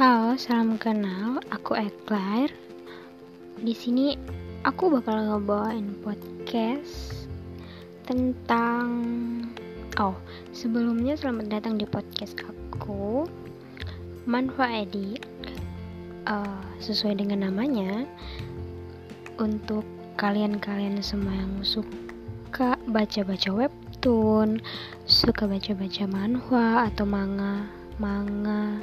Halo, salam kenal. Aku Eclair. Di sini aku bakal ngebawain podcast tentang Oh, sebelumnya selamat datang di podcast aku. Manfa Edi. Uh, sesuai dengan namanya untuk kalian-kalian semua yang suka baca-baca webtoon, suka baca-baca manhwa atau manga, manga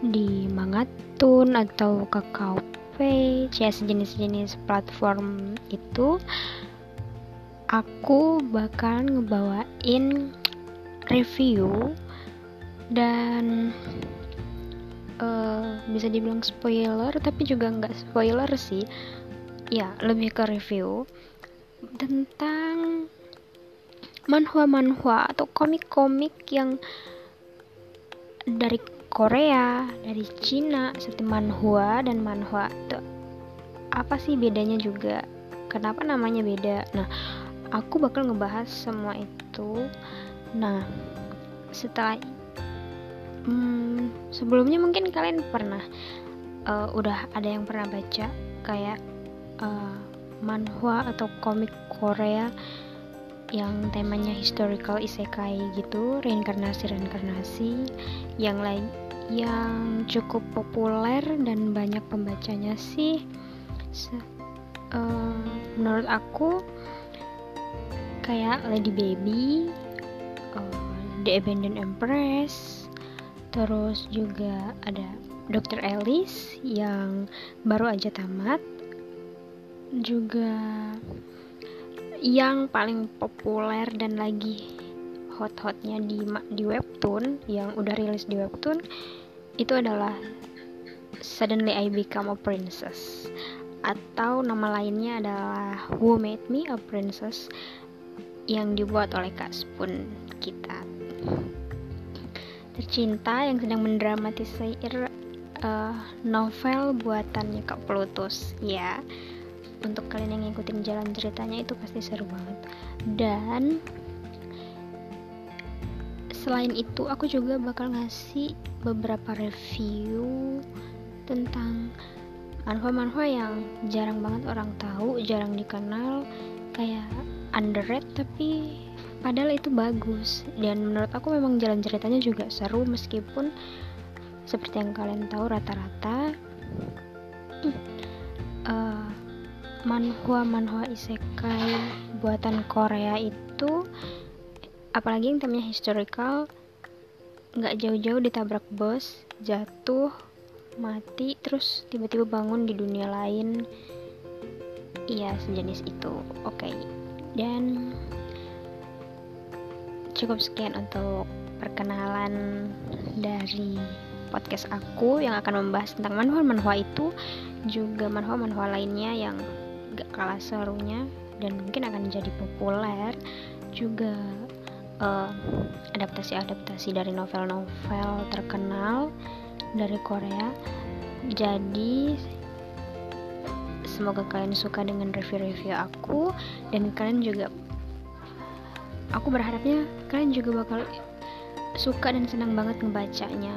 di Mangatun atau Kakao Page ya sejenis-jenis platform itu aku bakal ngebawain review dan uh, bisa dibilang spoiler tapi juga nggak spoiler sih. Ya lebih ke review tentang manhwa-manhwa atau komik-komik yang dari Korea, dari Cina, seperti manhwa dan manhwa. Tuh, apa sih bedanya juga? Kenapa namanya beda? Nah, aku bakal ngebahas semua itu. Nah, setelah hmm, sebelumnya mungkin kalian pernah uh, udah ada yang pernah baca kayak uh, manhwa atau komik Korea yang temanya historical isekai gitu reinkarnasi reinkarnasi yang lain yang cukup populer dan banyak pembacanya sih Se uh, menurut aku kayak Lady Baby uh, The Abandoned Empress terus juga ada Dr. Alice yang baru aja tamat juga yang paling populer dan lagi hot-hotnya di di webtoon yang udah rilis di webtoon itu adalah Suddenly I Become a Princess. Atau nama lainnya adalah Who Made Me a Princess yang dibuat oleh Kak Spoon kita. Tercinta yang sedang mendramatisir uh, novel buatannya Kak Plutus ya untuk kalian yang ngikutin jalan ceritanya itu pasti seru banget. Dan selain itu aku juga bakal ngasih beberapa review tentang manhwa-manhwa yang jarang banget orang tahu jarang dikenal kayak underrated tapi padahal itu bagus. Dan menurut aku memang jalan ceritanya juga seru meskipun seperti yang kalian tahu rata-rata manhwa manhwa isekai buatan Korea itu apalagi yang temanya historical nggak jauh-jauh ditabrak bos jatuh mati terus tiba-tiba bangun di dunia lain iya sejenis itu oke okay. dan cukup sekian untuk perkenalan dari podcast aku yang akan membahas tentang manhwa-manhwa itu juga manhwa-manhwa lainnya yang gak kalah serunya dan mungkin akan jadi populer juga uh, adaptasi-adaptasi dari novel-novel terkenal dari Korea. Jadi semoga kalian suka dengan review-review aku dan kalian juga aku berharapnya kalian juga bakal suka dan senang banget ngebacanya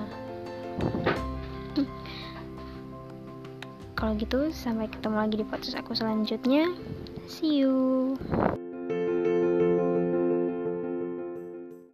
kalau gitu sampai ketemu lagi di podcast aku selanjutnya. See you